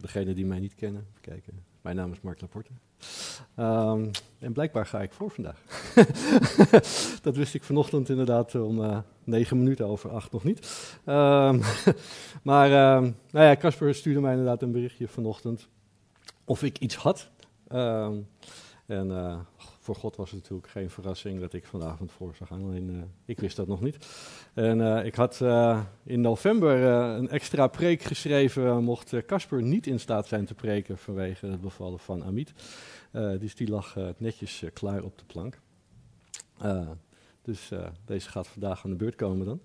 Degenen die mij niet kennen, kijken. Mijn naam is Mark Laporte. Um, en blijkbaar ga ik voor vandaag. dat wist ik vanochtend inderdaad om uh, negen minuten over acht nog niet. Um, maar um, nou ja, Casper stuurde mij inderdaad een berichtje vanochtend of ik iets had. en uh, voor God was het natuurlijk geen verrassing dat ik vanavond voor. Alleen uh, ik wist dat nog niet. En uh, ik had uh, in november een extra preek geschreven. mocht Casper niet in staat zijn te preken vanwege het bevallen van Amit. dus die lag netjes klaar op de plank. dus deze gaat vandaag aan de beurt komen dan.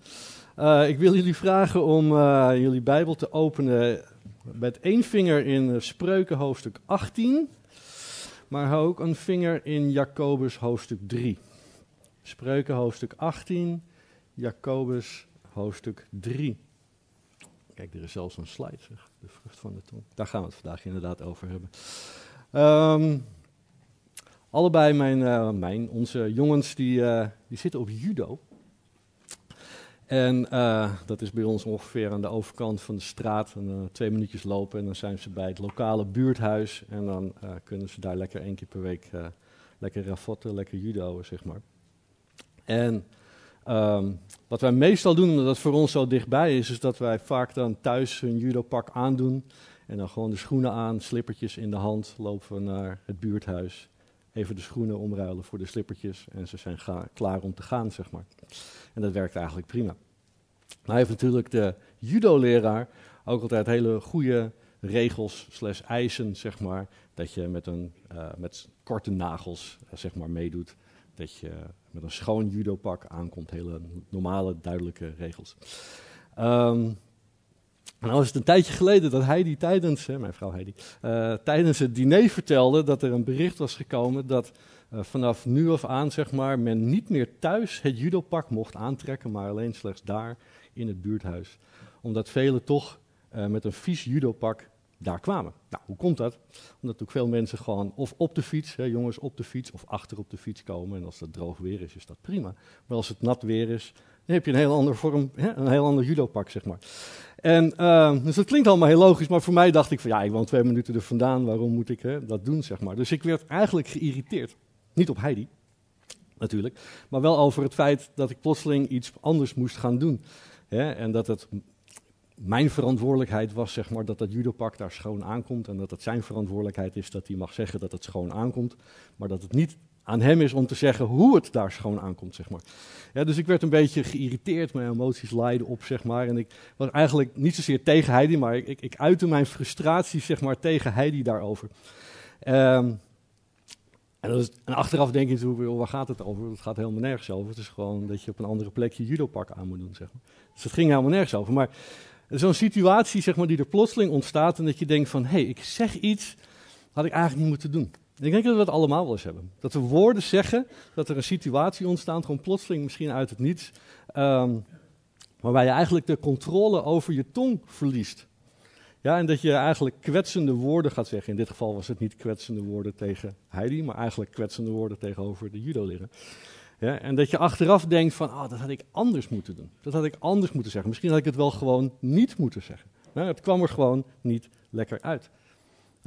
ik wil jullie vragen om jullie Bijbel te openen met één vinger in Spreuken hoofdstuk 18 maar hou ook een vinger in Jacobus hoofdstuk 3. Spreuken hoofdstuk 18, Jacobus hoofdstuk 3. Kijk, er is zelfs een slide, zeg. De vrucht van de tong. Daar gaan we het vandaag inderdaad over hebben. Um, allebei mijn, uh, mijn, onze jongens, die, uh, die zitten op judo. En uh, dat is bij ons ongeveer aan de overkant van de straat. En, uh, twee minuutjes lopen en dan zijn ze bij het lokale buurthuis. En dan uh, kunnen ze daar lekker één keer per week lekker ravotten, lekker judoën, zeg maar. En um, wat wij meestal doen, omdat dat voor ons zo dichtbij is, is dat wij vaak dan thuis een judopak aandoen. En dan gewoon de schoenen aan, slippertjes in de hand, lopen we naar het buurthuis. Even de schoenen omruilen voor de slippertjes en ze zijn klaar om te gaan, zeg maar. En dat werkt eigenlijk prima. hij heeft natuurlijk de judo-leraar ook altijd hele goede regels slash eisen, zeg maar. Dat je met, een, uh, met korte nagels, uh, zeg maar, meedoet. Dat je met een schoon judopak aankomt. Hele normale, duidelijke regels. Um, en nou was het een tijdje geleden dat Heidi tijdens, hè, mijn vrouw Heidi, uh, tijdens het diner vertelde dat er een bericht was gekomen dat uh, vanaf nu af aan, zeg maar, men niet meer thuis het judopak mocht aantrekken, maar alleen slechts daar in het buurthuis. Omdat velen toch uh, met een vies judopak daar kwamen. Nou, hoe komt dat? Omdat ook veel mensen gewoon of op de fiets, hè, jongens op de fiets, of achter op de fiets komen. En als het droog weer is, is dat prima. Maar als het nat weer is, dan heb je een heel andere vorm, een heel ander judopak, zeg maar. En, uh, dus dat klinkt allemaal heel logisch, maar voor mij dacht ik van ja, ik woon twee minuten er vandaan, waarom moet ik hè, dat doen, zeg maar. Dus ik werd eigenlijk geïrriteerd. Niet op Heidi, natuurlijk, maar wel over het feit dat ik plotseling iets anders moest gaan doen. Hè, en dat het mijn verantwoordelijkheid was, zeg maar, dat dat judopak daar schoon aankomt. En dat het zijn verantwoordelijkheid is dat hij mag zeggen dat het schoon aankomt. Maar dat het niet aan hem is om te zeggen hoe het daar schoon aankomt, zeg maar. Ja, dus ik werd een beetje geïrriteerd, mijn emoties leidden op, zeg maar. En ik was eigenlijk niet zozeer tegen Heidi, maar ik, ik, uitte mijn frustratie, zeg maar, tegen Heidi daarover. Um, en, is, en, achteraf denk je natuurlijk, waar gaat het over? Het gaat helemaal nergens over. Het is gewoon dat je op een andere plek je judopak aan moet doen, zeg maar. Dus het ging helemaal nergens over. Maar zo'n situatie, zeg maar, die er plotseling ontstaat en dat je denkt van, hé, hey, ik zeg iets, had ik eigenlijk niet moeten doen. Ik denk dat we dat allemaal wel eens hebben. Dat we woorden zeggen, dat er een situatie ontstaat, gewoon plotseling misschien uit het niets, um, waarbij je eigenlijk de controle over je tong verliest. Ja, en dat je eigenlijk kwetsende woorden gaat zeggen. In dit geval was het niet kwetsende woorden tegen Heidi, maar eigenlijk kwetsende woorden tegenover de judo-leraar. Ja, en dat je achteraf denkt van, oh, dat had ik anders moeten doen. Dat had ik anders moeten zeggen. Misschien had ik het wel gewoon niet moeten zeggen. Nou, het kwam er gewoon niet lekker uit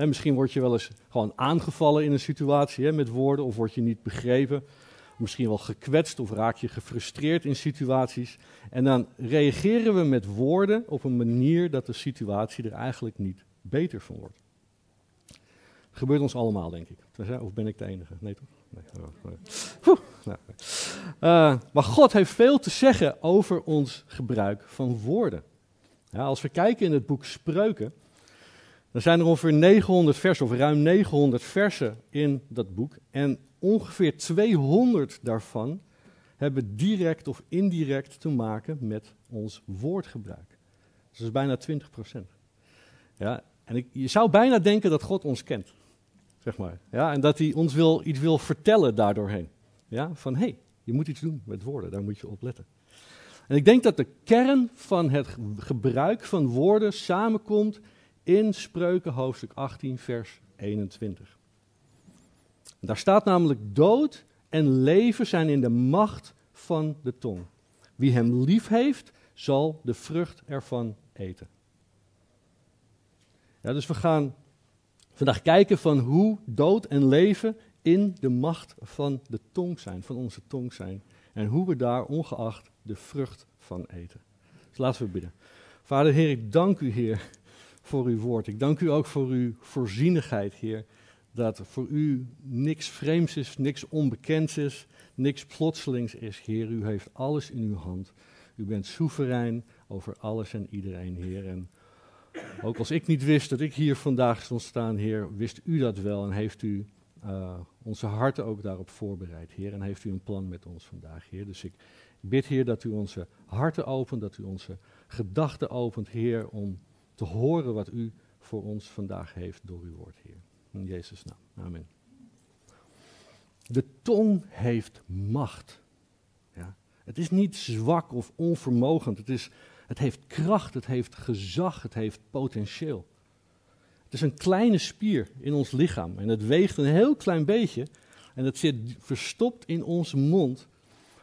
misschien word je wel eens gewoon aangevallen in een situatie met woorden, of word je niet begrepen. Misschien wel gekwetst of raak je gefrustreerd in situaties. En dan reageren we met woorden op een manier dat de situatie er eigenlijk niet beter van wordt. gebeurt ons allemaal, denk ik. Of ben ik de enige? Nee, toch? Nee. Nou, uh, maar God heeft veel te zeggen over ons gebruik van woorden. Ja, als we kijken in het boek Spreuken, er zijn er ongeveer 900 versen, of ruim 900 versen in dat boek. En ongeveer 200 daarvan hebben direct of indirect te maken met ons woordgebruik. Dus dat is bijna 20% Ja, En je zou bijna denken dat God ons kent. Zeg maar. Ja, en dat hij ons wil, iets wil vertellen daardoorheen. Ja, van hé, hey, je moet iets doen met woorden, daar moet je op letten. En ik denk dat de kern van het gebruik van woorden samenkomt in Spreuken hoofdstuk 18, vers 21. Daar staat namelijk dood en leven zijn in de macht van de tong. Wie hem lief heeft, zal de vrucht ervan eten. Ja, dus we gaan vandaag kijken van hoe dood en leven in de macht van de tong zijn, van onze tong zijn. En hoe we daar ongeacht de vrucht van eten. Dus laten we bidden. Vader Heer, ik dank u Heer voor uw woord. Ik dank u ook voor uw voorzienigheid Heer. Dat voor u niks vreemds is, niks onbekends is, niks plotselings is Heer. U heeft alles in uw hand. U bent soeverein over alles en iedereen Heer. En ook als ik niet wist dat ik hier vandaag stond staan Heer, wist u dat wel en heeft u uh, onze harten ook daarop voorbereid, Heer. En heeft u een plan met ons vandaag, Heer. Dus ik bid, Heer, dat u onze harten opent, dat u onze gedachten opent, Heer, om te horen wat u voor ons vandaag heeft door uw woord, Heer. In Jezus' naam. Amen. De tong heeft macht. Ja. Het is niet zwak of onvermogend. Het, is, het heeft kracht, het heeft gezag, het heeft potentieel. Het is een kleine spier in ons lichaam en het weegt een heel klein beetje en het zit verstopt in onze mond,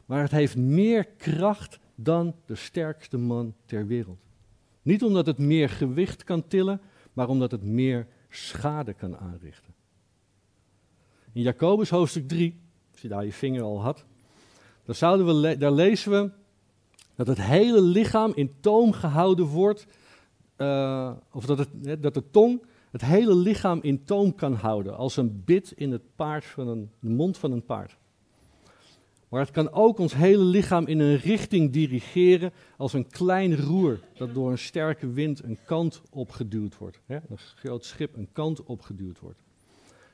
maar het heeft meer kracht dan de sterkste man ter wereld. Niet omdat het meer gewicht kan tillen, maar omdat het meer schade kan aanrichten. In Jacobus hoofdstuk 3, als je daar je vinger al had, daar, zouden we daar lezen we dat het hele lichaam in toom gehouden wordt, uh, of dat, het, dat de tong het hele lichaam in toom kan houden, als een bit in het paard van een, de mond van een paard. Maar het kan ook ons hele lichaam in een richting dirigeren als een klein roer dat door een sterke wind een kant opgeduwd wordt. Hè? Een groot schip een kant opgeduwd wordt.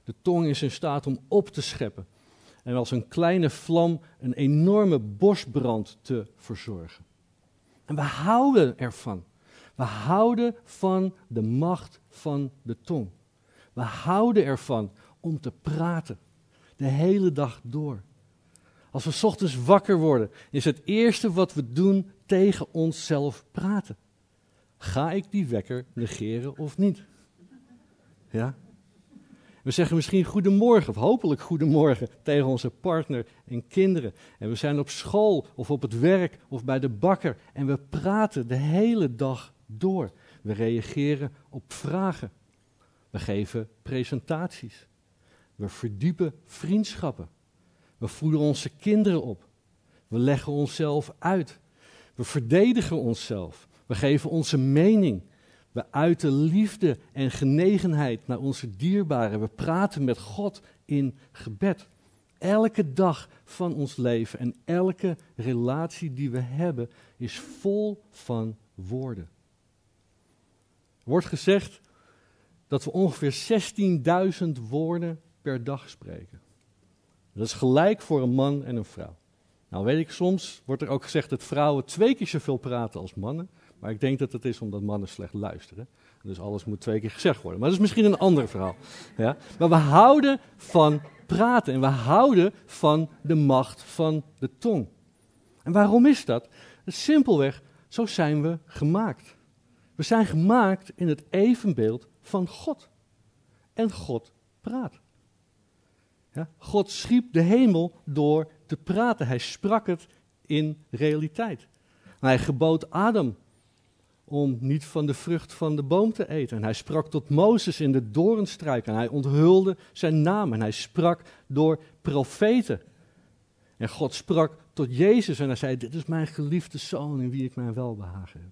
De tong is in staat om op te scheppen en als een kleine vlam een enorme bosbrand te verzorgen. En we houden ervan. We houden van de macht van de tong. We houden ervan om te praten. De hele dag door. Als we ochtends wakker worden, is het eerste wat we doen tegen onszelf praten. Ga ik die wekker negeren of niet? Ja? We zeggen misschien goedemorgen, of hopelijk goedemorgen, tegen onze partner en kinderen. En we zijn op school of op het werk of bij de bakker en we praten de hele dag door. We reageren op vragen. We geven presentaties. We verdiepen vriendschappen. We voeden onze kinderen op. We leggen onszelf uit. We verdedigen onszelf. We geven onze mening. We uiten liefde en genegenheid naar onze dierbaren. We praten met God in gebed. Elke dag van ons leven en elke relatie die we hebben is vol van woorden wordt gezegd dat we ongeveer 16.000 woorden per dag spreken. Dat is gelijk voor een man en een vrouw. Nou weet ik, soms wordt er ook gezegd dat vrouwen twee keer zoveel praten als mannen. Maar ik denk dat het is omdat mannen slecht luisteren. Dus alles moet twee keer gezegd worden. Maar dat is misschien een ander verhaal. Ja? Maar we houden van praten en we houden van de macht van de tong. En waarom is dat? Simpelweg, zo zijn we gemaakt. We zijn gemaakt in het evenbeeld van God. En God praat. God schiep de hemel door te praten. Hij sprak het in realiteit. Hij gebood Adam om niet van de vrucht van de boom te eten. En hij sprak tot Mozes in de doornstruik en hij onthulde zijn naam. En hij sprak door profeten. En God sprak tot Jezus en hij zei, dit is mijn geliefde zoon in wie ik mijn welbehagen heb.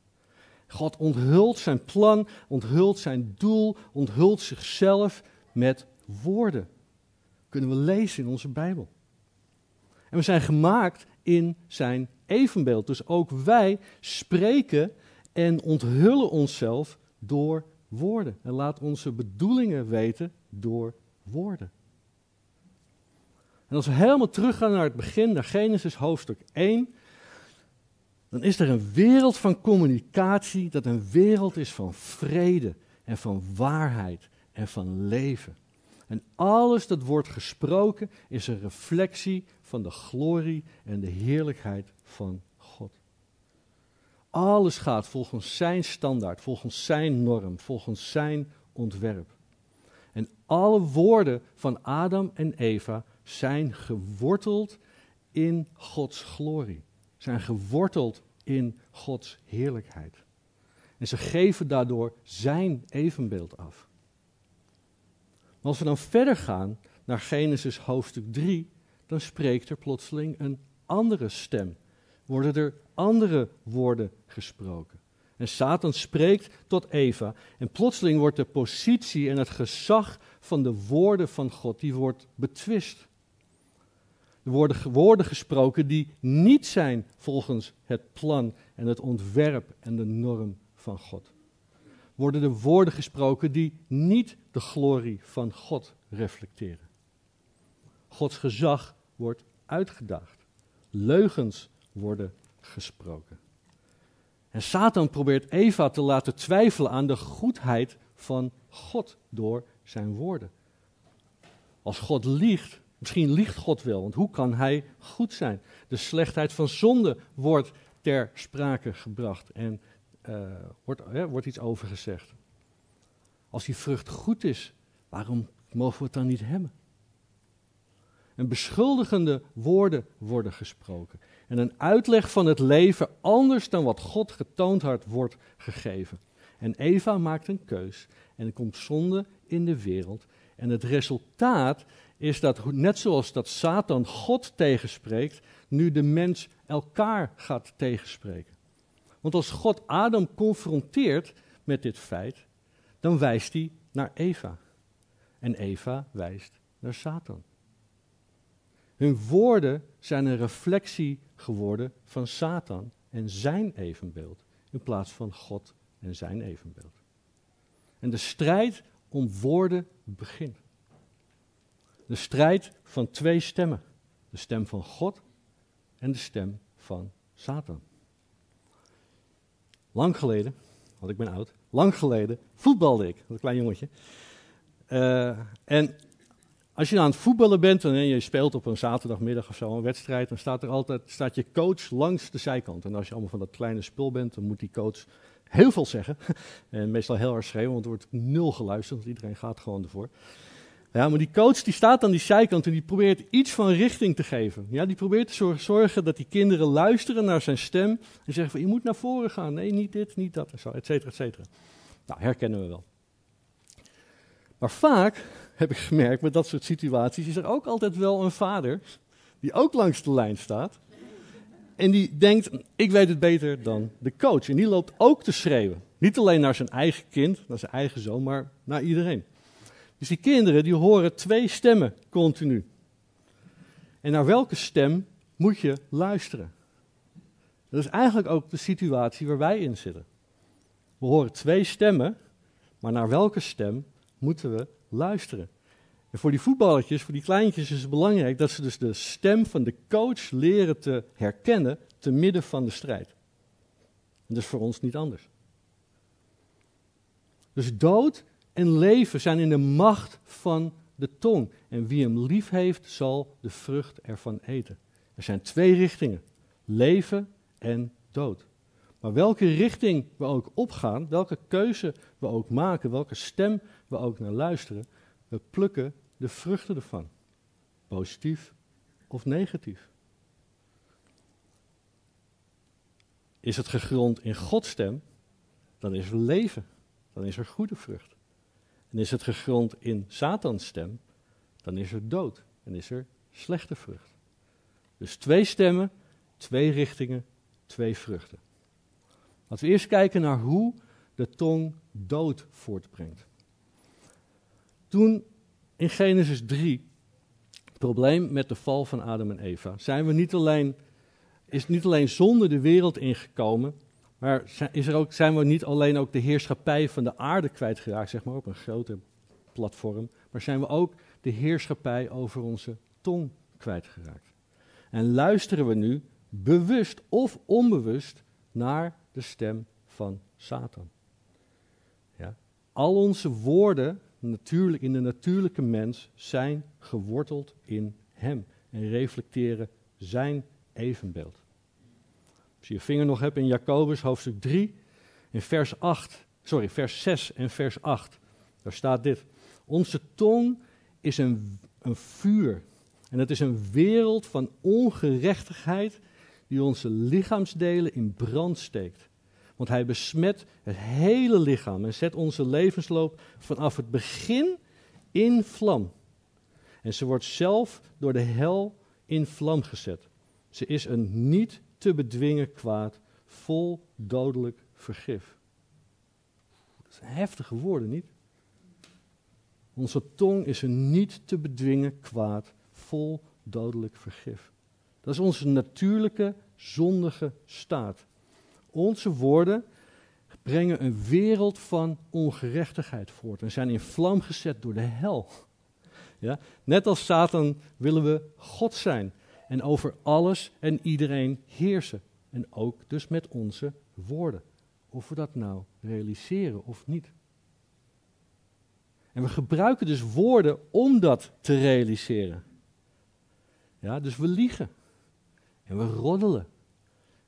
God onthult zijn plan, onthult zijn doel, onthult zichzelf met woorden. Kunnen we lezen in onze Bijbel. En we zijn gemaakt in zijn evenbeeld. Dus ook wij spreken en onthullen onszelf door woorden. En laat onze bedoelingen weten door woorden. En als we helemaal teruggaan naar het begin, naar Genesis hoofdstuk 1, dan is er een wereld van communicatie dat een wereld is van vrede en van waarheid en van leven. En alles dat wordt gesproken is een reflectie van de glorie en de heerlijkheid van God. Alles gaat volgens zijn standaard, volgens zijn norm, volgens zijn ontwerp. En alle woorden van Adam en Eva zijn geworteld in Gods glorie, zijn geworteld in Gods heerlijkheid. En ze geven daardoor zijn evenbeeld af. Als we dan verder gaan naar Genesis hoofdstuk 3, dan spreekt er plotseling een andere stem. Worden er andere woorden gesproken. En Satan spreekt tot Eva. En plotseling wordt de positie en het gezag van de woorden van God, die wordt betwist. Er worden woorden gesproken die niet zijn volgens het plan en het ontwerp en de norm van God. Worden er woorden gesproken die niet de glorie van God reflecteren. Gods gezag wordt uitgedaagd. Leugens worden gesproken. En Satan probeert Eva te laten twijfelen aan de goedheid van God door zijn woorden. Als God liegt, misschien liegt God wel, want hoe kan hij goed zijn? De slechtheid van zonde wordt ter sprake gebracht en uh, wordt, wordt iets over gezegd. Als die vrucht goed is, waarom mogen we het dan niet hebben? En beschuldigende woorden worden gesproken. En een uitleg van het leven anders dan wat God getoond had, wordt gegeven. En Eva maakt een keus en er komt zonde in de wereld. En het resultaat is dat, net zoals dat Satan God tegenspreekt, nu de mens elkaar gaat tegenspreken. Want als God Adam confronteert met dit feit, dan wijst hij naar Eva. En Eva wijst naar Satan. Hun woorden zijn een reflectie geworden van Satan en zijn evenbeeld, in plaats van God en zijn evenbeeld. En de strijd om woorden begint. De strijd van twee stemmen. De stem van God en de stem van Satan. Lang geleden, want ik ben oud, lang geleden voetbalde ik, een klein jongetje. Uh, en als je aan het voetballen bent en je speelt op een zaterdagmiddag of zo een wedstrijd, dan staat er altijd staat je coach langs de zijkant. En als je allemaal van dat kleine spul bent, dan moet die coach heel veel zeggen. En meestal heel hard schreeuwen, want er wordt nul geluisterd, iedereen gaat gewoon ervoor. Ja, maar die coach die staat aan die zijkant en die probeert iets van richting te geven. Ja, die probeert te zorgen dat die kinderen luisteren naar zijn stem en zeggen van je moet naar voren gaan. Nee, niet dit, niet dat en zo, et cetera, et cetera. Nou, herkennen we wel. Maar vaak heb ik gemerkt met dat soort situaties is er ook altijd wel een vader die ook langs de lijn staat. En die denkt, ik weet het beter dan de coach. En die loopt ook te schreeuwen. Niet alleen naar zijn eigen kind, naar zijn eigen zoon, maar naar iedereen. Dus die kinderen die horen twee stemmen continu. En naar welke stem moet je luisteren? Dat is eigenlijk ook de situatie waar wij in zitten. We horen twee stemmen, maar naar welke stem moeten we luisteren? En voor die voetballetjes, voor die kleintjes is het belangrijk dat ze dus de stem van de coach leren te herkennen te midden van de strijd. En dat is voor ons niet anders. Dus dood en leven zijn in de macht van de tong. En wie hem lief heeft, zal de vrucht ervan eten. Er zijn twee richtingen: leven en dood. Maar welke richting we ook opgaan, welke keuze we ook maken, welke stem we ook naar luisteren, we plukken de vruchten ervan. Positief of negatief. Is het gegrond in Gods stem, dan is er leven, dan is er goede vrucht. En is het gegrond in Satans stem, dan is er dood en is er slechte vrucht. Dus twee stemmen, twee richtingen, twee vruchten. Laten we eerst kijken naar hoe de tong dood voortbrengt. Toen in Genesis 3, het probleem met de val van Adam en Eva, zijn we niet alleen, is niet alleen zonde de wereld ingekomen, maar is er ook, zijn we niet alleen ook de heerschappij van de aarde kwijtgeraakt, zeg maar op een groter platform, maar zijn we ook de heerschappij over onze tong kwijtgeraakt. En luisteren we nu bewust of onbewust naar de stem van Satan. Ja? al onze woorden, natuurlijk in de natuurlijke mens, zijn geworteld in Hem en reflecteren Zijn evenbeeld. Je je vinger nog hebt in Jacobus hoofdstuk 3, in vers 8, sorry, vers 6 en vers 8, daar staat dit. Onze tong is een, een vuur en het is een wereld van ongerechtigheid die onze lichaamsdelen in brand steekt. Want hij besmet het hele lichaam en zet onze levensloop vanaf het begin in vlam. En ze wordt zelf door de hel in vlam gezet. Ze is een niet te bedwingen kwaad, vol dodelijk vergif. Dat zijn heftige woorden, niet? Onze tong is een niet te bedwingen kwaad, vol dodelijk vergif. Dat is onze natuurlijke, zondige staat. Onze woorden brengen een wereld van ongerechtigheid voort en zijn in vlam gezet door de hel. Ja? Net als Satan willen we God zijn en over alles en iedereen heersen. En ook dus met onze woorden. Of we dat nou realiseren of niet. En we gebruiken dus woorden om dat te realiseren. Ja, dus we liegen. En we roddelen.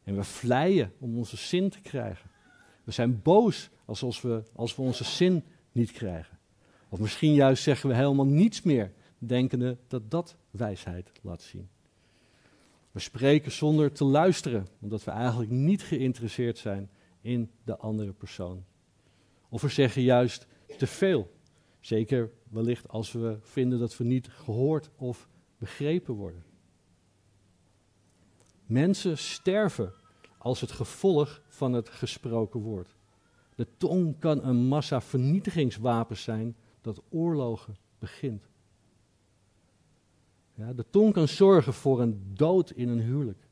En we vleien om onze zin te krijgen. We zijn boos als we, als we onze zin niet krijgen. Of misschien juist zeggen we helemaal niets meer, denkende dat dat wijsheid laat zien. We spreken zonder te luisteren, omdat we eigenlijk niet geïnteresseerd zijn in de andere persoon. Of we zeggen juist te veel. Zeker wellicht als we vinden dat we niet gehoord of begrepen worden. Mensen sterven als het gevolg van het gesproken woord. De tong kan een massa vernietigingswapen zijn dat oorlogen begint. Ja, de tong kan zorgen voor een dood in een huwelijk.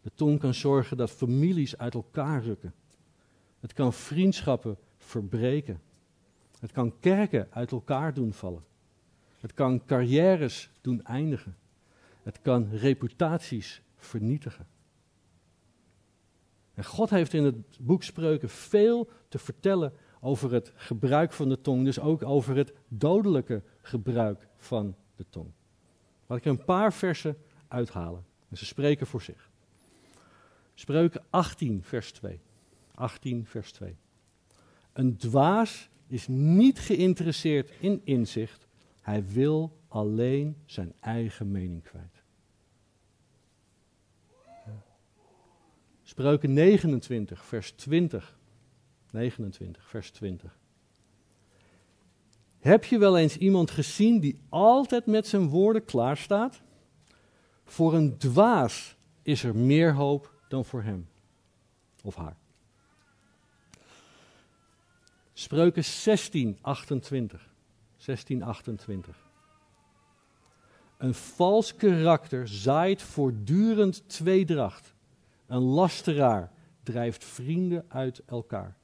De tong kan zorgen dat families uit elkaar rukken. Het kan vriendschappen verbreken. Het kan kerken uit elkaar doen vallen. Het kan carrières doen eindigen. Het kan reputaties vernietigen. En God heeft in het boek Spreuken veel te vertellen over het gebruik van de tong, dus ook over het dodelijke gebruik van de tong. Laat ik er een paar versen uithalen. En ze spreken voor zich. Spreuken 18, vers 2. 18, vers 2. Een dwaas is niet geïnteresseerd in inzicht. Hij wil alleen zijn eigen mening kwijt. Spreuken 29, vers 20. 29, vers 20. Heb je wel eens iemand gezien die altijd met zijn woorden klaar staat? Voor een dwaas is er meer hoop dan voor hem of haar. Spreuken 16, 28. 16, 28. Een vals karakter zaait voortdurend tweedracht. Een lasteraar drijft vrienden uit elkaar.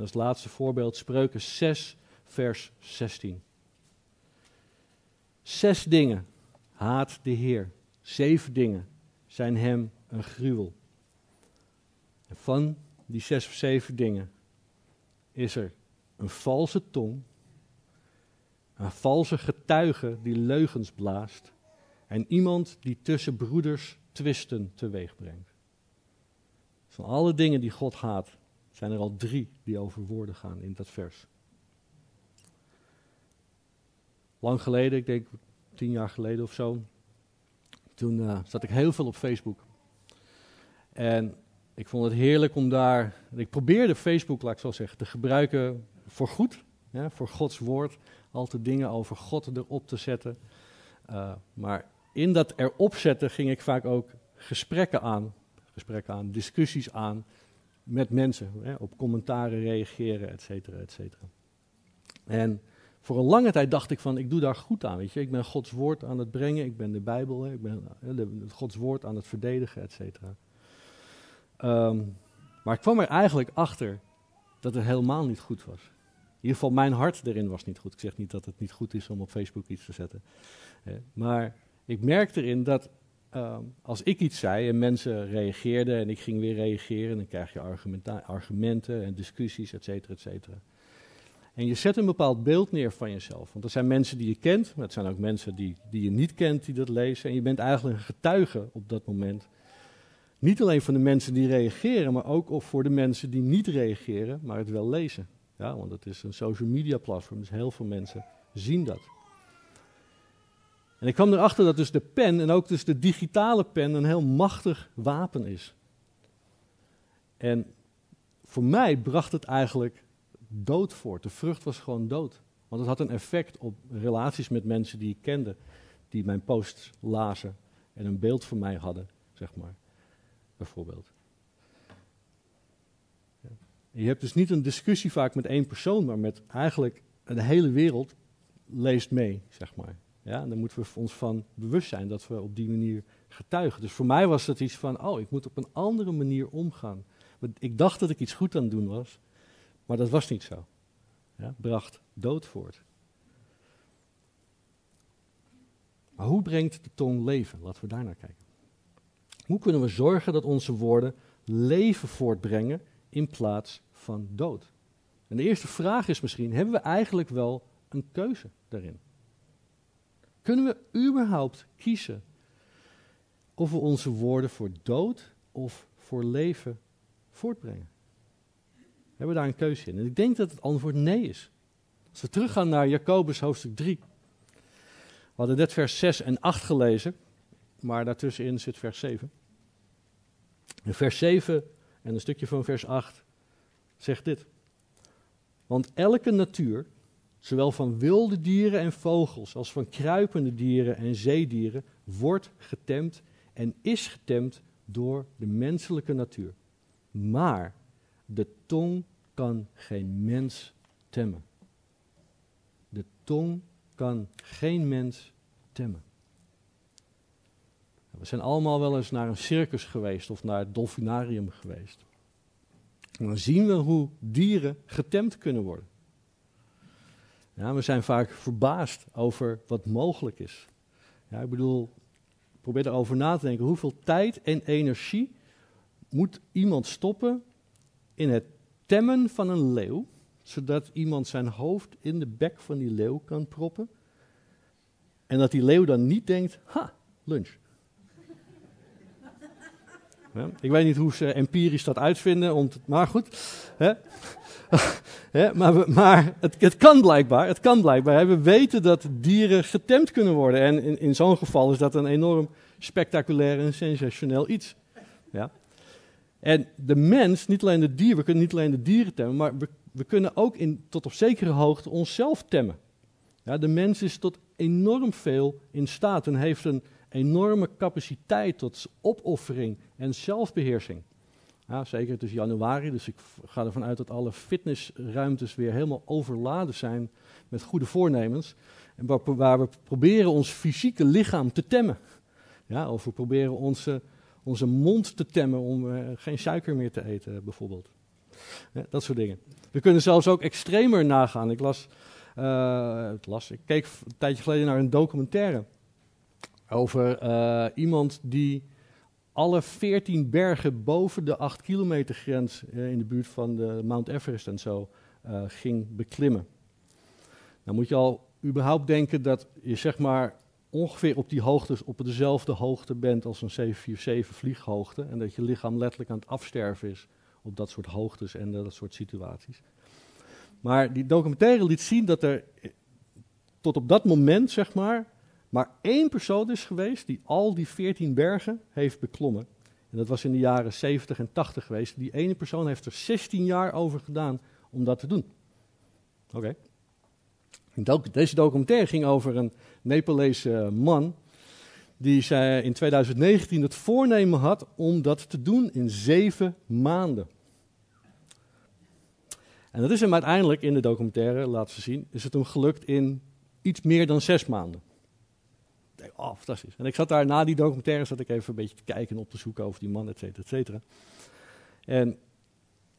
Is het laatste voorbeeld, Spreuken 6, vers 16. Zes dingen haat de Heer. Zeven dingen zijn hem een gruwel. En van die zes of zeven dingen is er een valse tong, een valse getuige die leugens blaast en iemand die tussen broeders twisten teweeg brengt. Van alle dingen die God haat, zijn er al drie die over woorden gaan in dat vers. Lang geleden, ik denk tien jaar geleden of zo, toen uh, zat ik heel veel op Facebook. En ik vond het heerlijk om daar, ik probeerde Facebook, laat ik zo zeggen, te gebruiken voor goed, voor Gods woord. Altijd dingen over God erop te zetten. Uh, maar in dat erop zetten ging ik vaak ook gesprekken aan, gesprekken aan, discussies aan met mensen, hè, op commentaren reageren, et cetera, et cetera. En voor een lange tijd dacht ik van, ik doe daar goed aan, weet je. Ik ben Gods woord aan het brengen, ik ben de Bijbel, hè, ik ben hè, Gods woord aan het verdedigen, et cetera. Um, maar ik kwam er eigenlijk achter dat het helemaal niet goed was. In ieder geval, mijn hart erin was niet goed. Ik zeg niet dat het niet goed is om op Facebook iets te zetten. Maar ik merkte erin dat ehm, als ik iets zei en mensen reageerden en ik ging weer reageren, dan krijg je argumenten en discussies, et cetera, et cetera. En je zet een bepaald beeld neer van jezelf. Want er zijn mensen die je kent, maar het zijn ook mensen die, die je niet kent die dat lezen. En je bent eigenlijk een getuige op dat moment. Niet alleen van de mensen die reageren, maar ook voor de mensen die niet reageren, maar het wel lezen. Ja, want het is een social media platform, dus heel veel mensen zien dat. En ik kwam erachter dat dus de pen en ook dus de digitale pen een heel machtig wapen is. En voor mij bracht het eigenlijk dood voort. De vrucht was gewoon dood. Want het had een effect op relaties met mensen die ik kende, die mijn posts lazen en een beeld van mij hadden, zeg maar. Bijvoorbeeld. Je hebt dus niet een discussie vaak met één persoon, maar met eigenlijk de hele wereld leest mee, zeg maar. Ja, moeten we ons van bewust zijn dat we op die manier getuigen. Dus voor mij was het iets van, oh, ik moet op een andere manier omgaan. Ik dacht dat ik iets goed aan het doen was, maar dat was niet zo. Ja, bracht dood voort. Maar hoe brengt de tong leven? Laten we daar naar kijken. Hoe kunnen we zorgen dat onze woorden leven voortbrengen in plaats van dood? En de eerste vraag is misschien: hebben we eigenlijk wel een keuze daarin? Kunnen we überhaupt kiezen of we onze woorden voor dood of voor leven voortbrengen? Hebben we daar een keuze in? En ik denk dat het antwoord nee is. Als we teruggaan naar Jacobus hoofdstuk 3. We hadden net vers 6 en 8 gelezen, maar daartussenin zit vers 7. En vers 7 en een stukje van vers 8 zegt dit. Want elke natuur zowel van wilde dieren en vogels als van kruipende dieren en zeedieren, wordt getemd en is getemd door de menselijke natuur. Maar de tong kan geen mens temmen. De tong kan geen mens temmen. We zijn allemaal wel eens naar een circus geweest of naar het dolfinarium geweest. En dan zien we hoe dieren getemd kunnen worden. Ja, we zijn vaak verbaasd over wat mogelijk is. Ja, ik bedoel, probeer erover na te denken. Hoeveel tijd en energie moet iemand stoppen in het temmen van een leeuw, zodat iemand zijn hoofd in de bek van die leeuw kan proppen? En dat die leeuw dan niet denkt, ha, lunch. Ik weet niet hoe ze empirisch dat uitvinden, maar goed. Maar, maar het, het, kan blijkbaar, het kan blijkbaar. We weten dat dieren getemd kunnen worden. En in, in zo'n geval is dat een enorm spectaculair en sensationeel iets. Ja? En de mens, niet alleen de dier, we kunnen niet alleen de dieren temmen, maar we, we kunnen ook in, tot op zekere hoogte onszelf temmen. Ja, de mens is tot enorm veel in staat en heeft een enorme capaciteit tot opoffering en zelfbeheersing. Ja, zeker het is januari, dus ik ga ervan uit dat alle fitnessruimtes weer helemaal overladen zijn met goede voornemens. En waar, waar we proberen ons fysieke lichaam te temmen. Ja, of we proberen onze, onze mond te temmen om uh, geen suiker meer te eten, bijvoorbeeld. Ja, dat soort dingen. We kunnen zelfs ook extremer nagaan. Ik las, uh, las, ik keek een tijdje geleden naar een documentaire over uh, iemand die alle veertien bergen boven de 8 kilometer grens uh, in de buurt van de Mount Everest en zo uh, ging beklimmen. Dan moet je al überhaupt denken dat je zeg maar ongeveer op die hoogte, op dezelfde hoogte bent als een 747 vlieghoogte. En dat je lichaam letterlijk aan het afsterven is op dat soort hoogtes en dat soort situaties. Maar die documentaire liet zien dat er tot op dat moment, zeg maar, maar één persoon is geweest die al die veertien bergen heeft beklommen. En dat was in de jaren 70 en 80 geweest. Die ene persoon heeft er 16 jaar over gedaan om dat te doen. Oké. Deze documentaire ging over een Nepalese man. Die in 2019 het voornemen had om dat te doen in zeven maanden. En dat is hem uiteindelijk in de documentaire, laten zien, is het hem gelukt in iets meer dan zes maanden oh, fantastisch. En ik zat daar na die documentaire, zat ik even een beetje te kijken en op te zoeken over die man, et cetera, et cetera. En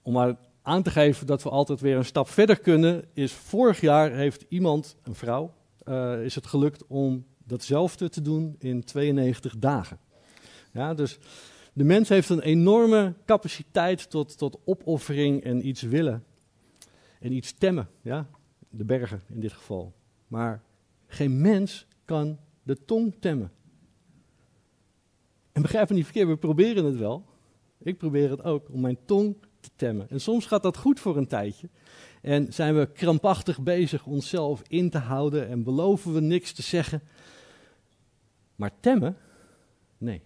om maar aan te geven dat we altijd weer een stap verder kunnen, is vorig jaar heeft iemand, een vrouw, uh, is het gelukt om datzelfde te doen in 92 dagen. Ja, dus de mens heeft een enorme capaciteit tot, tot opoffering en iets willen. En iets temmen, ja? de bergen in dit geval. Maar geen mens kan de tong temmen. En begrijp me niet verkeerd, we proberen het wel. Ik probeer het ook, om mijn tong te temmen. En soms gaat dat goed voor een tijdje. En zijn we krampachtig bezig onszelf in te houden en beloven we niks te zeggen. Maar temmen? Nee.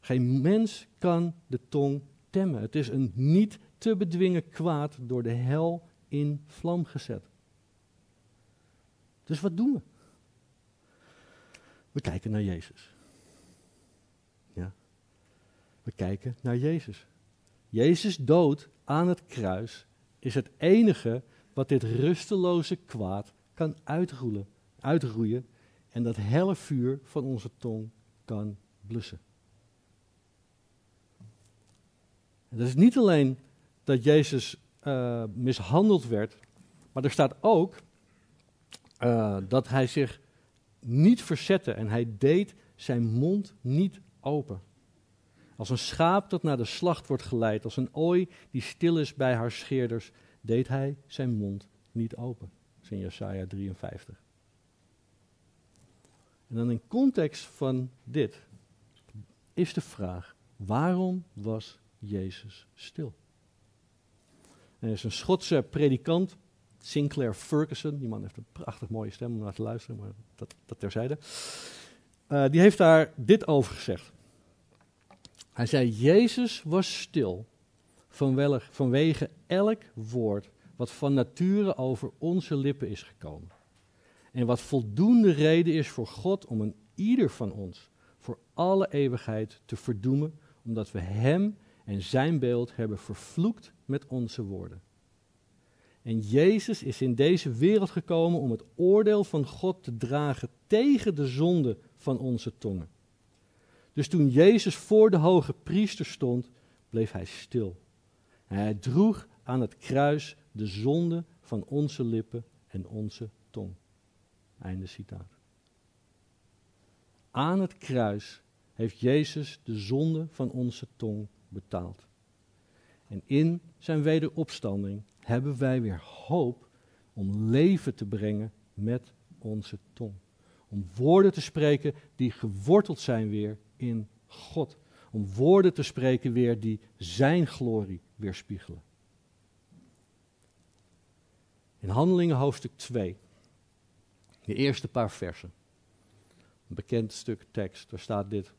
Geen mens kan de tong temmen. Het is een niet te bedwingen kwaad door de hel in vlam gezet. Dus wat doen we? We kijken naar Jezus. Ja. We kijken naar Jezus. Jezus dood aan het kruis is het enige wat dit rusteloze kwaad kan uitroelen, uitroeien en dat helle vuur van onze tong kan blussen. En dat is niet alleen dat Jezus uh, mishandeld werd, maar er staat ook uh, dat hij zich niet verzette en hij deed zijn mond niet open. Als een schaap dat naar de slacht wordt geleid, als een ooi die stil is bij haar scheerders, deed hij zijn mond niet open. Dat in Jesaja 53. En dan in context van dit is de vraag, waarom was Jezus stil? Er is een Schotse predikant, Sinclair Ferguson, die man heeft een prachtig mooie stem om naar te luisteren, maar dat, dat terzijde. Uh, die heeft daar dit over gezegd. Hij zei, Jezus was stil vanwege elk woord wat van nature over onze lippen is gekomen. En wat voldoende reden is voor God om een ieder van ons voor alle eeuwigheid te verdoemen, omdat we Hem en Zijn beeld hebben vervloekt met onze woorden. En Jezus is in deze wereld gekomen om het oordeel van God te dragen tegen de zonde van onze tongen. Dus toen Jezus voor de hoge priester stond, bleef hij stil. En hij droeg aan het kruis de zonde van onze lippen en onze tong. Einde citaat. Aan het kruis heeft Jezus de zonde van onze tong betaald. En in zijn wederopstanding hebben wij weer hoop om leven te brengen met onze tong. Om woorden te spreken die geworteld zijn weer in God. Om woorden te spreken weer die zijn glorie weerspiegelen. In Handelingen hoofdstuk 2, de eerste paar versen. Een bekend stuk tekst, daar staat dit.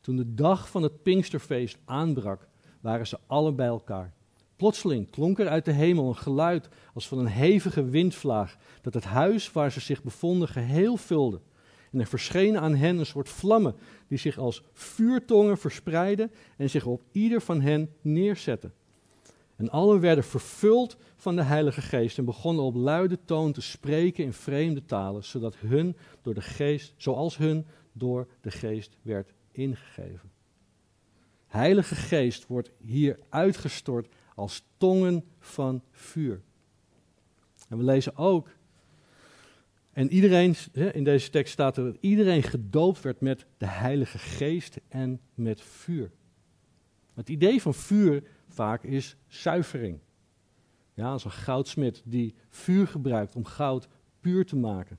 Toen de dag van het Pinksterfeest aanbrak, waren ze allen bij elkaar. Plotseling klonk er uit de hemel een geluid als van een hevige windvlaag, dat het huis waar ze zich bevonden geheel vulde. En er verschenen aan hen een soort vlammen, die zich als vuurtongen verspreidden en zich op ieder van hen neerzetten. En allen werden vervuld van de Heilige Geest en begonnen op luide toon te spreken in vreemde talen, zodat hun door de Geest, zoals hun door de Geest werd ingegeven. Heilige Geest wordt hier uitgestort als tongen van vuur. En we lezen ook, en iedereen, in deze tekst staat er dat iedereen gedoopt werd met de Heilige Geest en met vuur. Het idee van vuur vaak is zuivering. Ja, als een goudsmid die vuur gebruikt om goud puur te maken.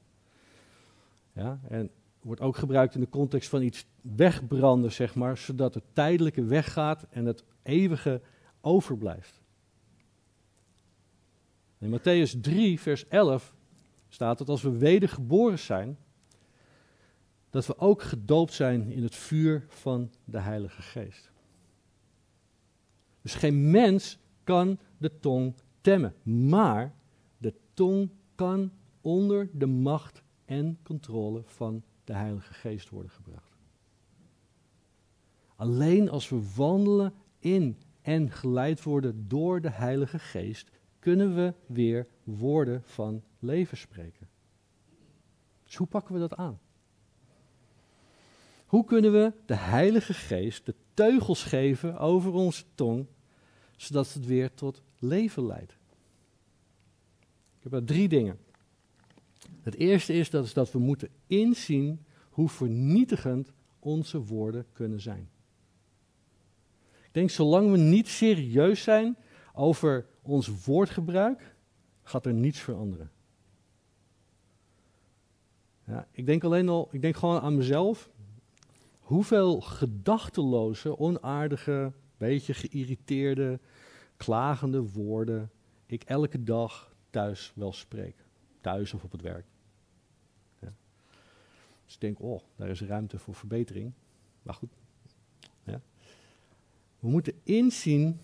Ja, en wordt ook gebruikt in de context van iets wegbranden, zeg maar, zodat het tijdelijke weggaat en het eeuwige overblijft. In Matthäus 3, vers 11 staat dat als we wedergeboren zijn, dat we ook gedoopt zijn in het vuur van de Heilige Geest. Dus geen mens kan de tong temmen, maar de tong kan onder de macht en controle van de Heilige Geest worden gebracht. Alleen als we wandelen in en geleid worden door de Heilige Geest, kunnen we weer woorden van leven spreken. Dus hoe pakken we dat aan? Hoe kunnen we de Heilige Geest de teugels geven over onze tong, zodat het weer tot leven leidt? Ik heb er drie dingen. Het eerste is dat, is dat we moeten inzien hoe vernietigend onze woorden kunnen zijn. Ik denk, zolang we niet serieus zijn over ons woordgebruik, gaat er niets veranderen. Ja, ik denk alleen al, ik denk gewoon aan mezelf. Hoeveel gedachteloze, onaardige, beetje geïrriteerde, klagende woorden ik elke dag thuis wel spreek. Thuis of op het werk. Ja. Dus ik denk, oh, daar is ruimte voor verbetering. Maar goed. We moeten inzien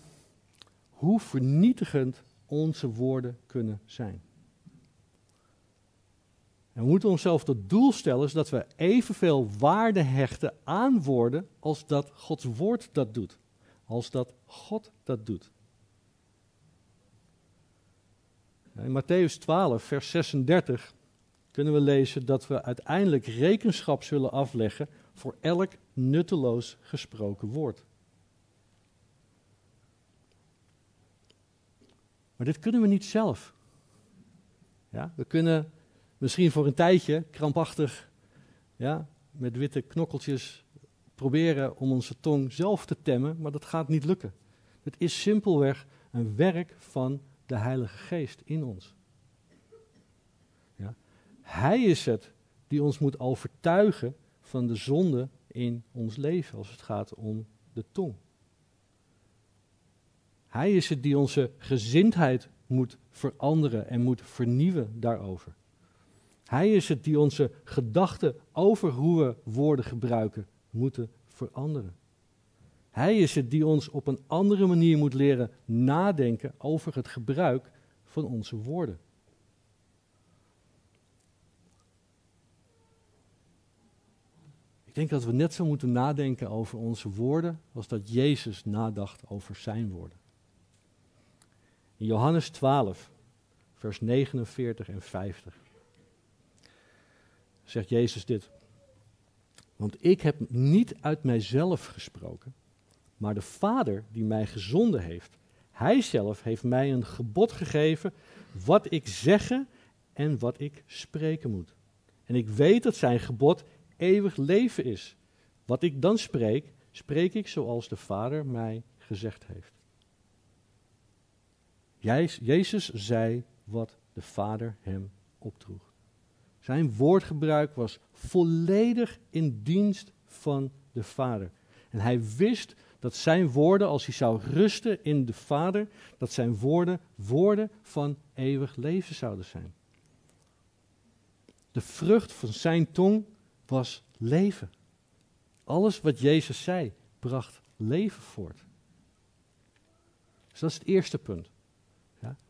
hoe vernietigend onze woorden kunnen zijn. En we moeten onszelf tot doel stellen dat we evenveel waarde hechten aan woorden als dat Gods woord dat doet. Als dat God dat doet. In Matthäus 12, vers 36 kunnen we lezen dat we uiteindelijk rekenschap zullen afleggen voor elk nutteloos gesproken woord. Maar dit kunnen we niet zelf. Ja, we kunnen misschien voor een tijdje krampachtig, ja, met witte knokkeltjes proberen om onze tong zelf te temmen, maar dat gaat niet lukken. Het is simpelweg een werk van de Heilige Geest in ons. Ja. Hij is het die ons moet overtuigen van de zonde in ons leven als het gaat om de tong. Hij is het die onze gezindheid moet veranderen en moet vernieuwen daarover. Hij is het die onze gedachten over hoe we woorden gebruiken moeten veranderen. Hij is het die ons op een andere manier moet leren nadenken over het gebruik van onze woorden. Ik denk dat we net zo moeten nadenken over onze woorden als dat Jezus nadacht over zijn woorden. In Johannes 12, vers 49 en 50 zegt Jezus dit. Want ik heb niet uit mijzelf gesproken, maar de Vader die mij gezonden heeft. Hij zelf heeft mij een gebod gegeven wat ik zeggen en wat ik spreken moet. En ik weet dat zijn gebod eeuwig leven is. Wat ik dan spreek, spreek ik zoals de Vader mij gezegd heeft. Jezus zei wat de Vader hem opdroeg. Zijn woordgebruik was volledig in dienst van de Vader. En hij wist dat zijn woorden, als hij zou rusten in de Vader, dat zijn woorden woorden van eeuwig leven zouden zijn. De vrucht van zijn tong was leven. Alles wat Jezus zei, bracht leven voort. Dus dat is het eerste punt.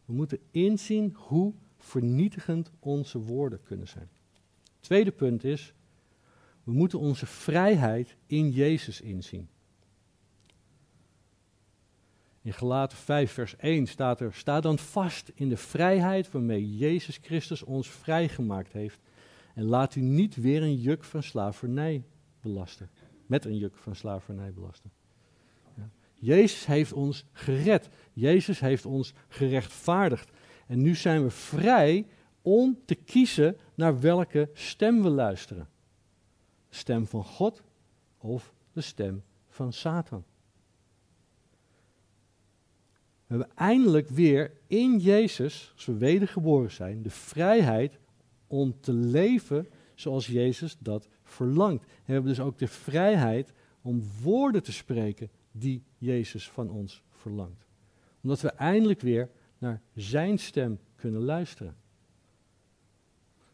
We moeten inzien hoe vernietigend onze woorden kunnen zijn. Tweede punt is, we moeten onze vrijheid in Jezus inzien. In Galaten 5, vers 1 staat er: Sta dan vast in de vrijheid waarmee Jezus Christus ons vrijgemaakt heeft. En laat u niet weer een juk van slavernij belasten. Met een juk van slavernij belasten. Jezus heeft ons gered. Jezus heeft ons gerechtvaardigd. En nu zijn we vrij om te kiezen naar welke stem we luisteren. De stem van God of de stem van Satan. We hebben eindelijk weer in Jezus, als we wedergeboren zijn, de vrijheid om te leven zoals Jezus dat verlangt. We hebben dus ook de vrijheid om woorden te spreken die Jezus van ons verlangt. Omdat we eindelijk weer naar Zijn stem kunnen luisteren.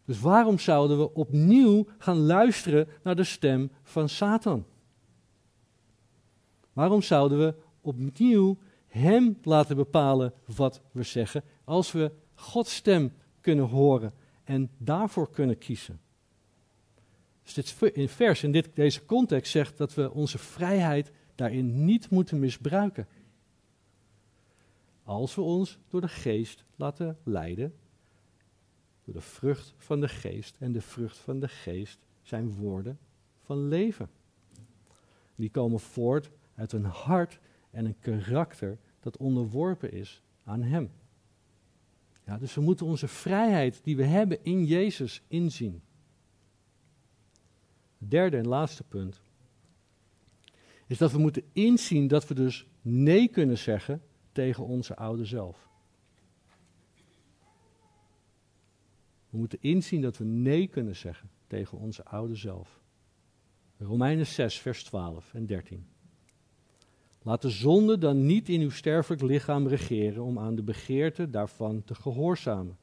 Dus waarom zouden we opnieuw gaan luisteren naar de stem van Satan? Waarom zouden we opnieuw hem laten bepalen wat we zeggen, als we Gods stem kunnen horen en daarvoor kunnen kiezen? Dus dit vers in dit, deze context zegt dat we onze vrijheid daarin niet moeten misbruiken. Als we ons door de geest laten leiden, door de vrucht van de geest. En de vrucht van de geest zijn woorden van leven. Die komen voort uit een hart en een karakter dat onderworpen is aan Hem. Ja, dus we moeten onze vrijheid die we hebben in Jezus inzien. Derde en laatste punt. Is dat we moeten inzien dat we dus nee kunnen zeggen tegen onze oude zelf. We moeten inzien dat we nee kunnen zeggen tegen onze oude zelf. Romeinen 6, vers 12 en 13. Laat de zonde dan niet in uw sterfelijk lichaam regeren om aan de begeerte daarvan te gehoorzamen.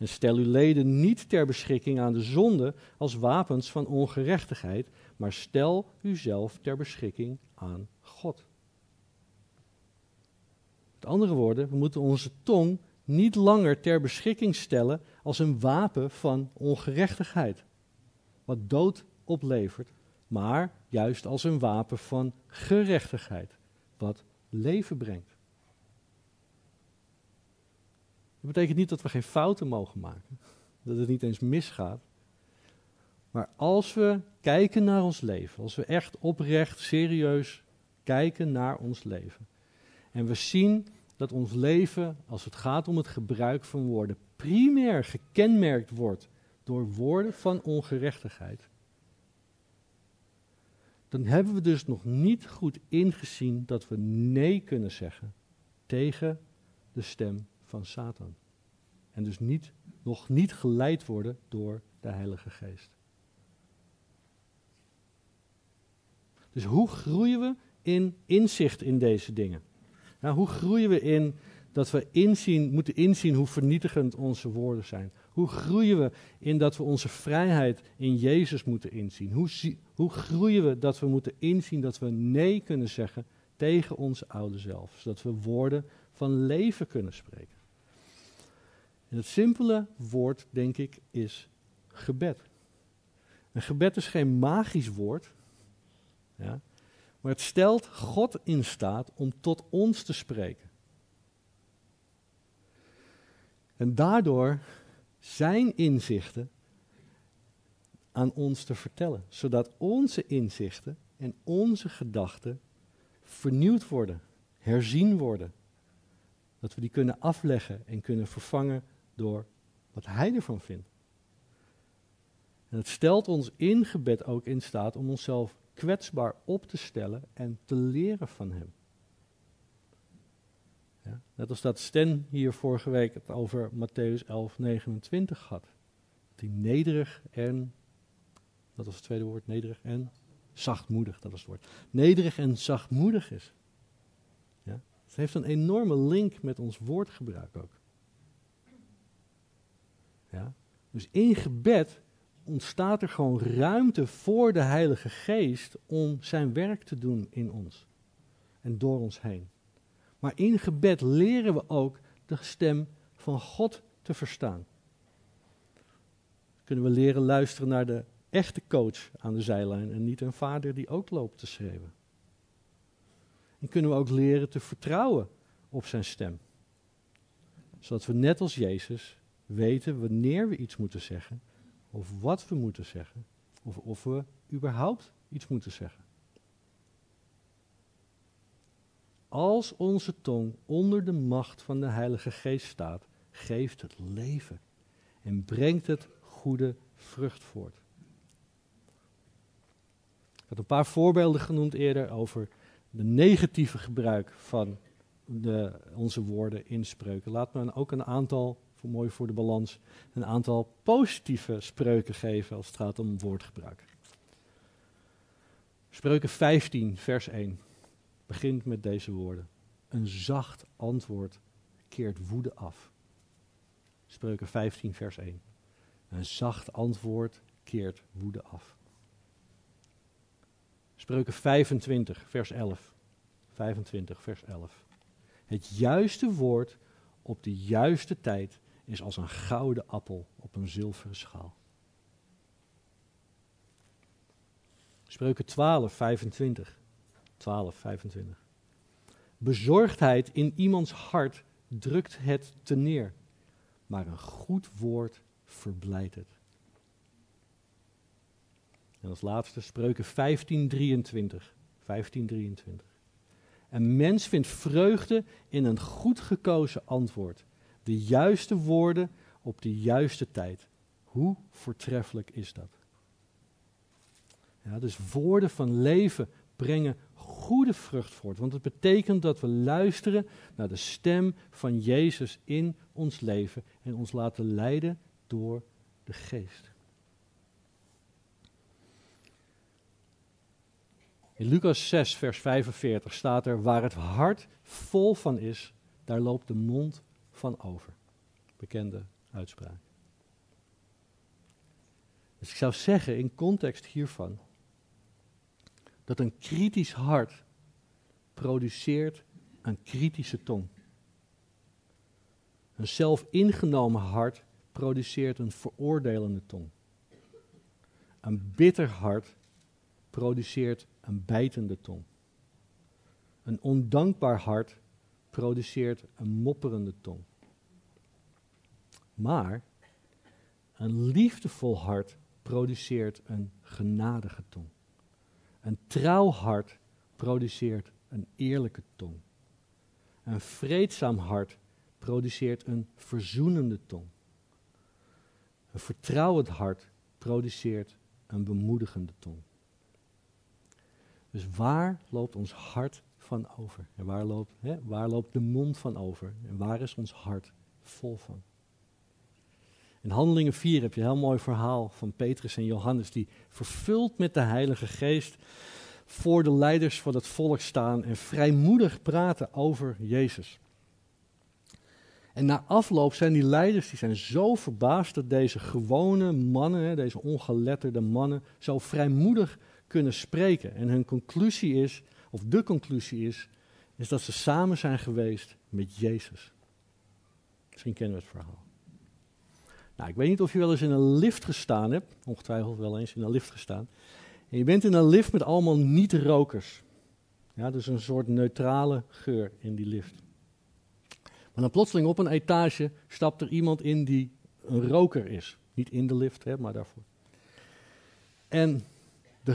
En stel uw leden niet ter beschikking aan de zonde als wapens van ongerechtigheid, maar stel uzelf ter beschikking aan God. Met andere woorden, we moeten onze tong niet langer ter beschikking stellen als een wapen van ongerechtigheid, wat dood oplevert, maar juist als een wapen van gerechtigheid, wat leven brengt. Dat betekent niet dat we geen fouten mogen maken, dat het niet eens misgaat. Maar als we kijken naar ons leven, als we echt oprecht, serieus kijken naar ons leven, en we zien dat ons leven, als het gaat om het gebruik van woorden, primair gekenmerkt wordt door woorden van ongerechtigheid, dan hebben we dus nog niet goed ingezien dat we nee kunnen zeggen tegen de stem van Satan. En dus niet, nog niet geleid worden door de Heilige Geest. Dus hoe groeien we in inzicht in deze dingen? Nou, hoe groeien we in dat we inzien, moeten inzien hoe vernietigend onze woorden zijn? Hoe groeien we in dat we onze vrijheid in Jezus moeten inzien? Hoe, hoe groeien we dat we moeten inzien dat we nee kunnen zeggen tegen onze oude zelf? Zodat we woorden van leven kunnen spreken. En het simpele woord, denk ik, is gebed. Een gebed is geen magisch woord, ja, maar het stelt God in staat om tot ons te spreken. En daardoor zijn inzichten aan ons te vertellen, zodat onze inzichten en onze gedachten vernieuwd worden, herzien worden. Dat we die kunnen afleggen en kunnen vervangen door wat Hij ervan vindt. En het stelt ons in gebed ook in staat om onszelf kwetsbaar op te stellen en te leren van Hem. Ja, net als dat Sten hier vorige week het over Matthäus 11, 29 had. Die nederig en, dat was het tweede woord, nederig en zachtmoedig, dat is het woord. Nederig en zachtmoedig is. Ja, het heeft een enorme link met ons woordgebruik ook. Ja, dus in gebed ontstaat er gewoon ruimte voor de Heilige Geest om zijn werk te doen in ons en door ons heen. Maar in gebed leren we ook de stem van God te verstaan. Kunnen we leren luisteren naar de echte coach aan de zijlijn en niet een vader die ook loopt te schreeuwen. En kunnen we ook leren te vertrouwen op zijn stem. Zodat we net als Jezus weten wanneer we iets moeten zeggen of wat we moeten zeggen, of of we überhaupt iets moeten zeggen. Als onze tong onder de macht van de Heilige Geest staat, geeft het leven en brengt het goede vrucht voort. Ik had een paar voorbeelden genoemd eerder over de negatieve gebruik van de, onze woorden in spreuken. Laat me ook een aantal voor, mooi voor de balans, een aantal positieve spreuken geven als het gaat om woordgebruik. Spreuken 15, vers 1 begint met deze woorden. Een zacht antwoord keert woede af. Spreuken 15, vers 1. Een zacht antwoord keert woede af. Spreuken 25, vers 11. 25, vers 11. Het juiste woord op de juiste tijd is als een gouden appel op een zilveren schaal. Spreuken 12, 25. 12, 25. Bezorgdheid in iemands hart drukt het te neer, maar een goed woord verblijdt het. En als laatste spreuken 1523. 1523. Een mens vindt vreugde in een goed gekozen antwoord. De juiste woorden op de juiste tijd. Hoe voortreffelijk is dat? Ja, dus woorden van leven brengen goede vrucht voort. Want het betekent dat we luisteren naar de stem van Jezus in ons leven en ons laten leiden door de geest. In Lucas 6, vers 45 staat er: Waar het hart vol van is, daar loopt de mond van over. Bekende uitspraak. Dus ik zou zeggen, in context hiervan, dat een kritisch hart produceert een kritische tong. Een zelfingenomen hart produceert een veroordelende tong. Een bitter hart produceert een bijtende tong. Een ondankbaar hart produceert een mopperende tong. Maar een liefdevol hart produceert een genadige tong. Een trouw hart produceert een eerlijke tong. Een vreedzaam hart produceert een verzoenende tong. Een vertrouwend hart produceert een bemoedigende tong. Dus waar loopt ons hart van over? En waar loopt, hè, waar loopt de mond van over? En waar is ons hart vol van? In Handelingen 4 heb je een heel mooi verhaal van Petrus en Johannes, die vervuld met de Heilige Geest voor de leiders van het volk staan en vrijmoedig praten over Jezus. En na afloop zijn die leiders die zijn zo verbaasd dat deze gewone mannen, deze ongeletterde mannen, zo vrijmoedig kunnen spreken. En hun conclusie is, of de conclusie is, is dat ze samen zijn geweest met Jezus. Misschien kennen we het verhaal. Nou, ik weet niet of je wel eens in een lift gestaan hebt, ongetwijfeld wel eens in een lift gestaan. En je bent in een lift met allemaal niet-rokers. Ja, dus een soort neutrale geur in die lift. Maar dan plotseling op een etage stapt er iemand in die een roker is. Niet in de lift, hè, maar daarvoor. En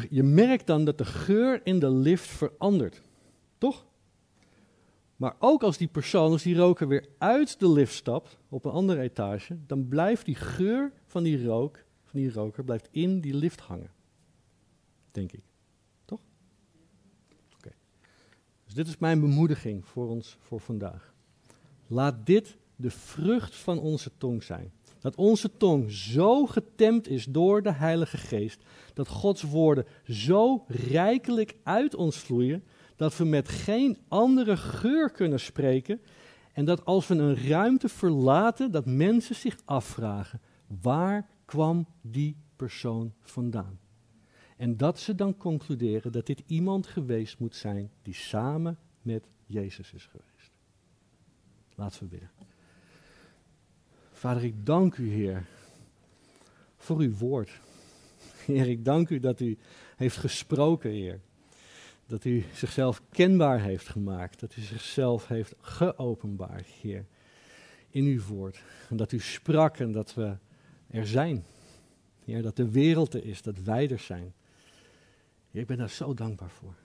je merkt dan dat de geur in de lift verandert. Toch? Maar ook als die persoon, als die roker weer uit de lift stapt op een andere etage, dan blijft die geur van die rook, van die roker, blijft in die lift hangen. Denk ik. Toch? Oké. Dus dit is mijn bemoediging voor ons voor vandaag. Laat dit de vrucht van onze tong zijn. Dat onze tong zo getemd is door de Heilige Geest, dat Gods woorden zo rijkelijk uit ons vloeien, dat we met geen andere geur kunnen spreken en dat als we een ruimte verlaten, dat mensen zich afvragen, waar kwam die persoon vandaan? En dat ze dan concluderen dat dit iemand geweest moet zijn die samen met Jezus is geweest. Laten we bidden. Vader, ik dank u, Heer, voor uw woord. Heer, ik dank u dat u heeft gesproken, Heer. Dat u zichzelf kenbaar heeft gemaakt. Dat u zichzelf heeft geopenbaard, Heer. In uw woord. En dat u sprak en dat we er zijn. Heer, dat de wereld er is, dat wij er zijn. Ik ben daar zo dankbaar voor.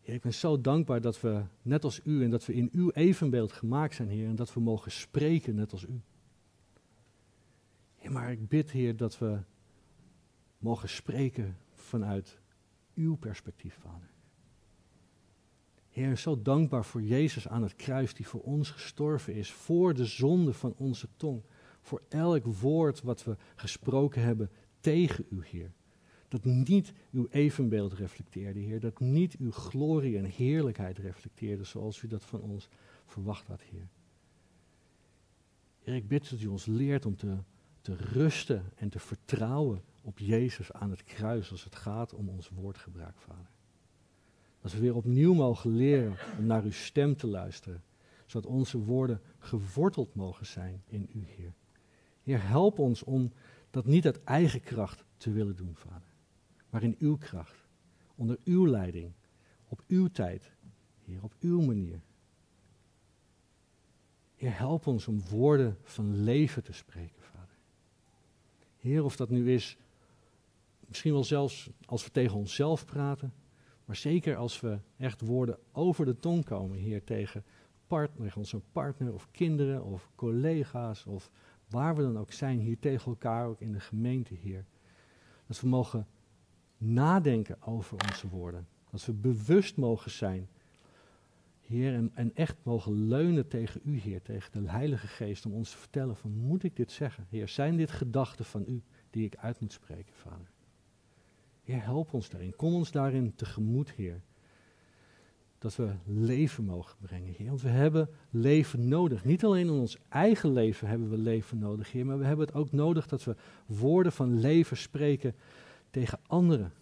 Ik ben zo dankbaar dat we, net als u, en dat we in uw evenbeeld gemaakt zijn, Heer, en dat we mogen spreken net als u. Maar ik bid, Heer, dat we mogen spreken vanuit uw perspectief, Vader. Heer, zo dankbaar voor Jezus aan het kruis die voor ons gestorven is, voor de zonde van onze tong, voor elk woord wat we gesproken hebben tegen u, Heer. Dat niet uw evenbeeld reflecteerde, Heer. Dat niet uw glorie en heerlijkheid reflecteerde zoals u dat van ons verwacht had, Heer. Heer, ik bid dat u ons leert om te, te rusten en te vertrouwen op Jezus aan het kruis als het gaat om ons woordgebruik, Vader. Dat we weer opnieuw mogen leren om naar uw stem te luisteren, zodat onze woorden geworteld mogen zijn in u, Heer. Heer, help ons om dat niet uit eigen kracht te willen doen, Vader maar in uw kracht, onder uw leiding, op uw tijd, Heer, op uw manier. Heer, help ons om woorden van leven te spreken. Heer, of dat nu is, misschien wel zelfs als we tegen onszelf praten, maar zeker als we echt woorden over de tong komen, Heer, tegen, partner, onze partner of kinderen of collega's of waar we dan ook zijn, hier tegen elkaar, ook in de gemeente, Heer. Dat we mogen nadenken over onze woorden. Dat we bewust mogen zijn, Heer, en, echt mogen leunen tegen U, Heer, tegen de Heilige Geest, om ons te vertellen van, moet ik dit zeggen? Heer, zijn dit gedachten van U die ik uit moet spreken, Vader? Heer, help ons daarin. Kom ons daarin tegemoet, Heer. Dat we leven mogen brengen, Heer. Want we hebben leven nodig. Niet alleen in ons eigen leven hebben we leven nodig, Heer. Maar we hebben het ook nodig dat we woorden van leven spreken tegen anderen.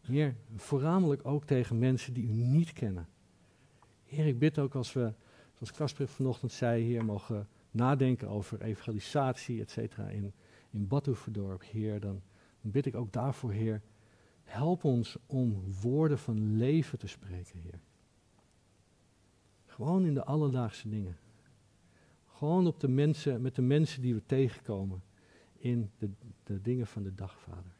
Heer, voornamelijk ook tegen mensen die u niet kennen. Heer, ik bid ook als we, zoals Kasper vanochtend zei, Heer, mogen nadenken over evangelisatie, et cetera, in, in Badhoevedorp, Heer, dan bid ik ook daarvoor, Heer, help ons om woorden van leven te spreken, Heer. Gewoon in de alledaagse dingen. Gewoon op de mensen, met de mensen die we tegenkomen in de, de dingen van de dag, Vader.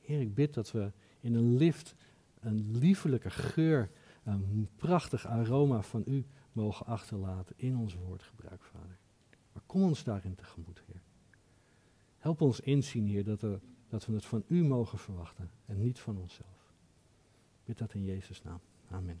Heer, ik bid dat we in een lift een liefelijke geur, een prachtig aroma van U mogen achterlaten in ons woordgebruik, Vader. Maar kom ons daarin tegemoet, Heer. Help ons inzien, Heer, dat, er, dat we het van U mogen verwachten en niet van onszelf. Ik bid dat in Jezus' naam. Amen.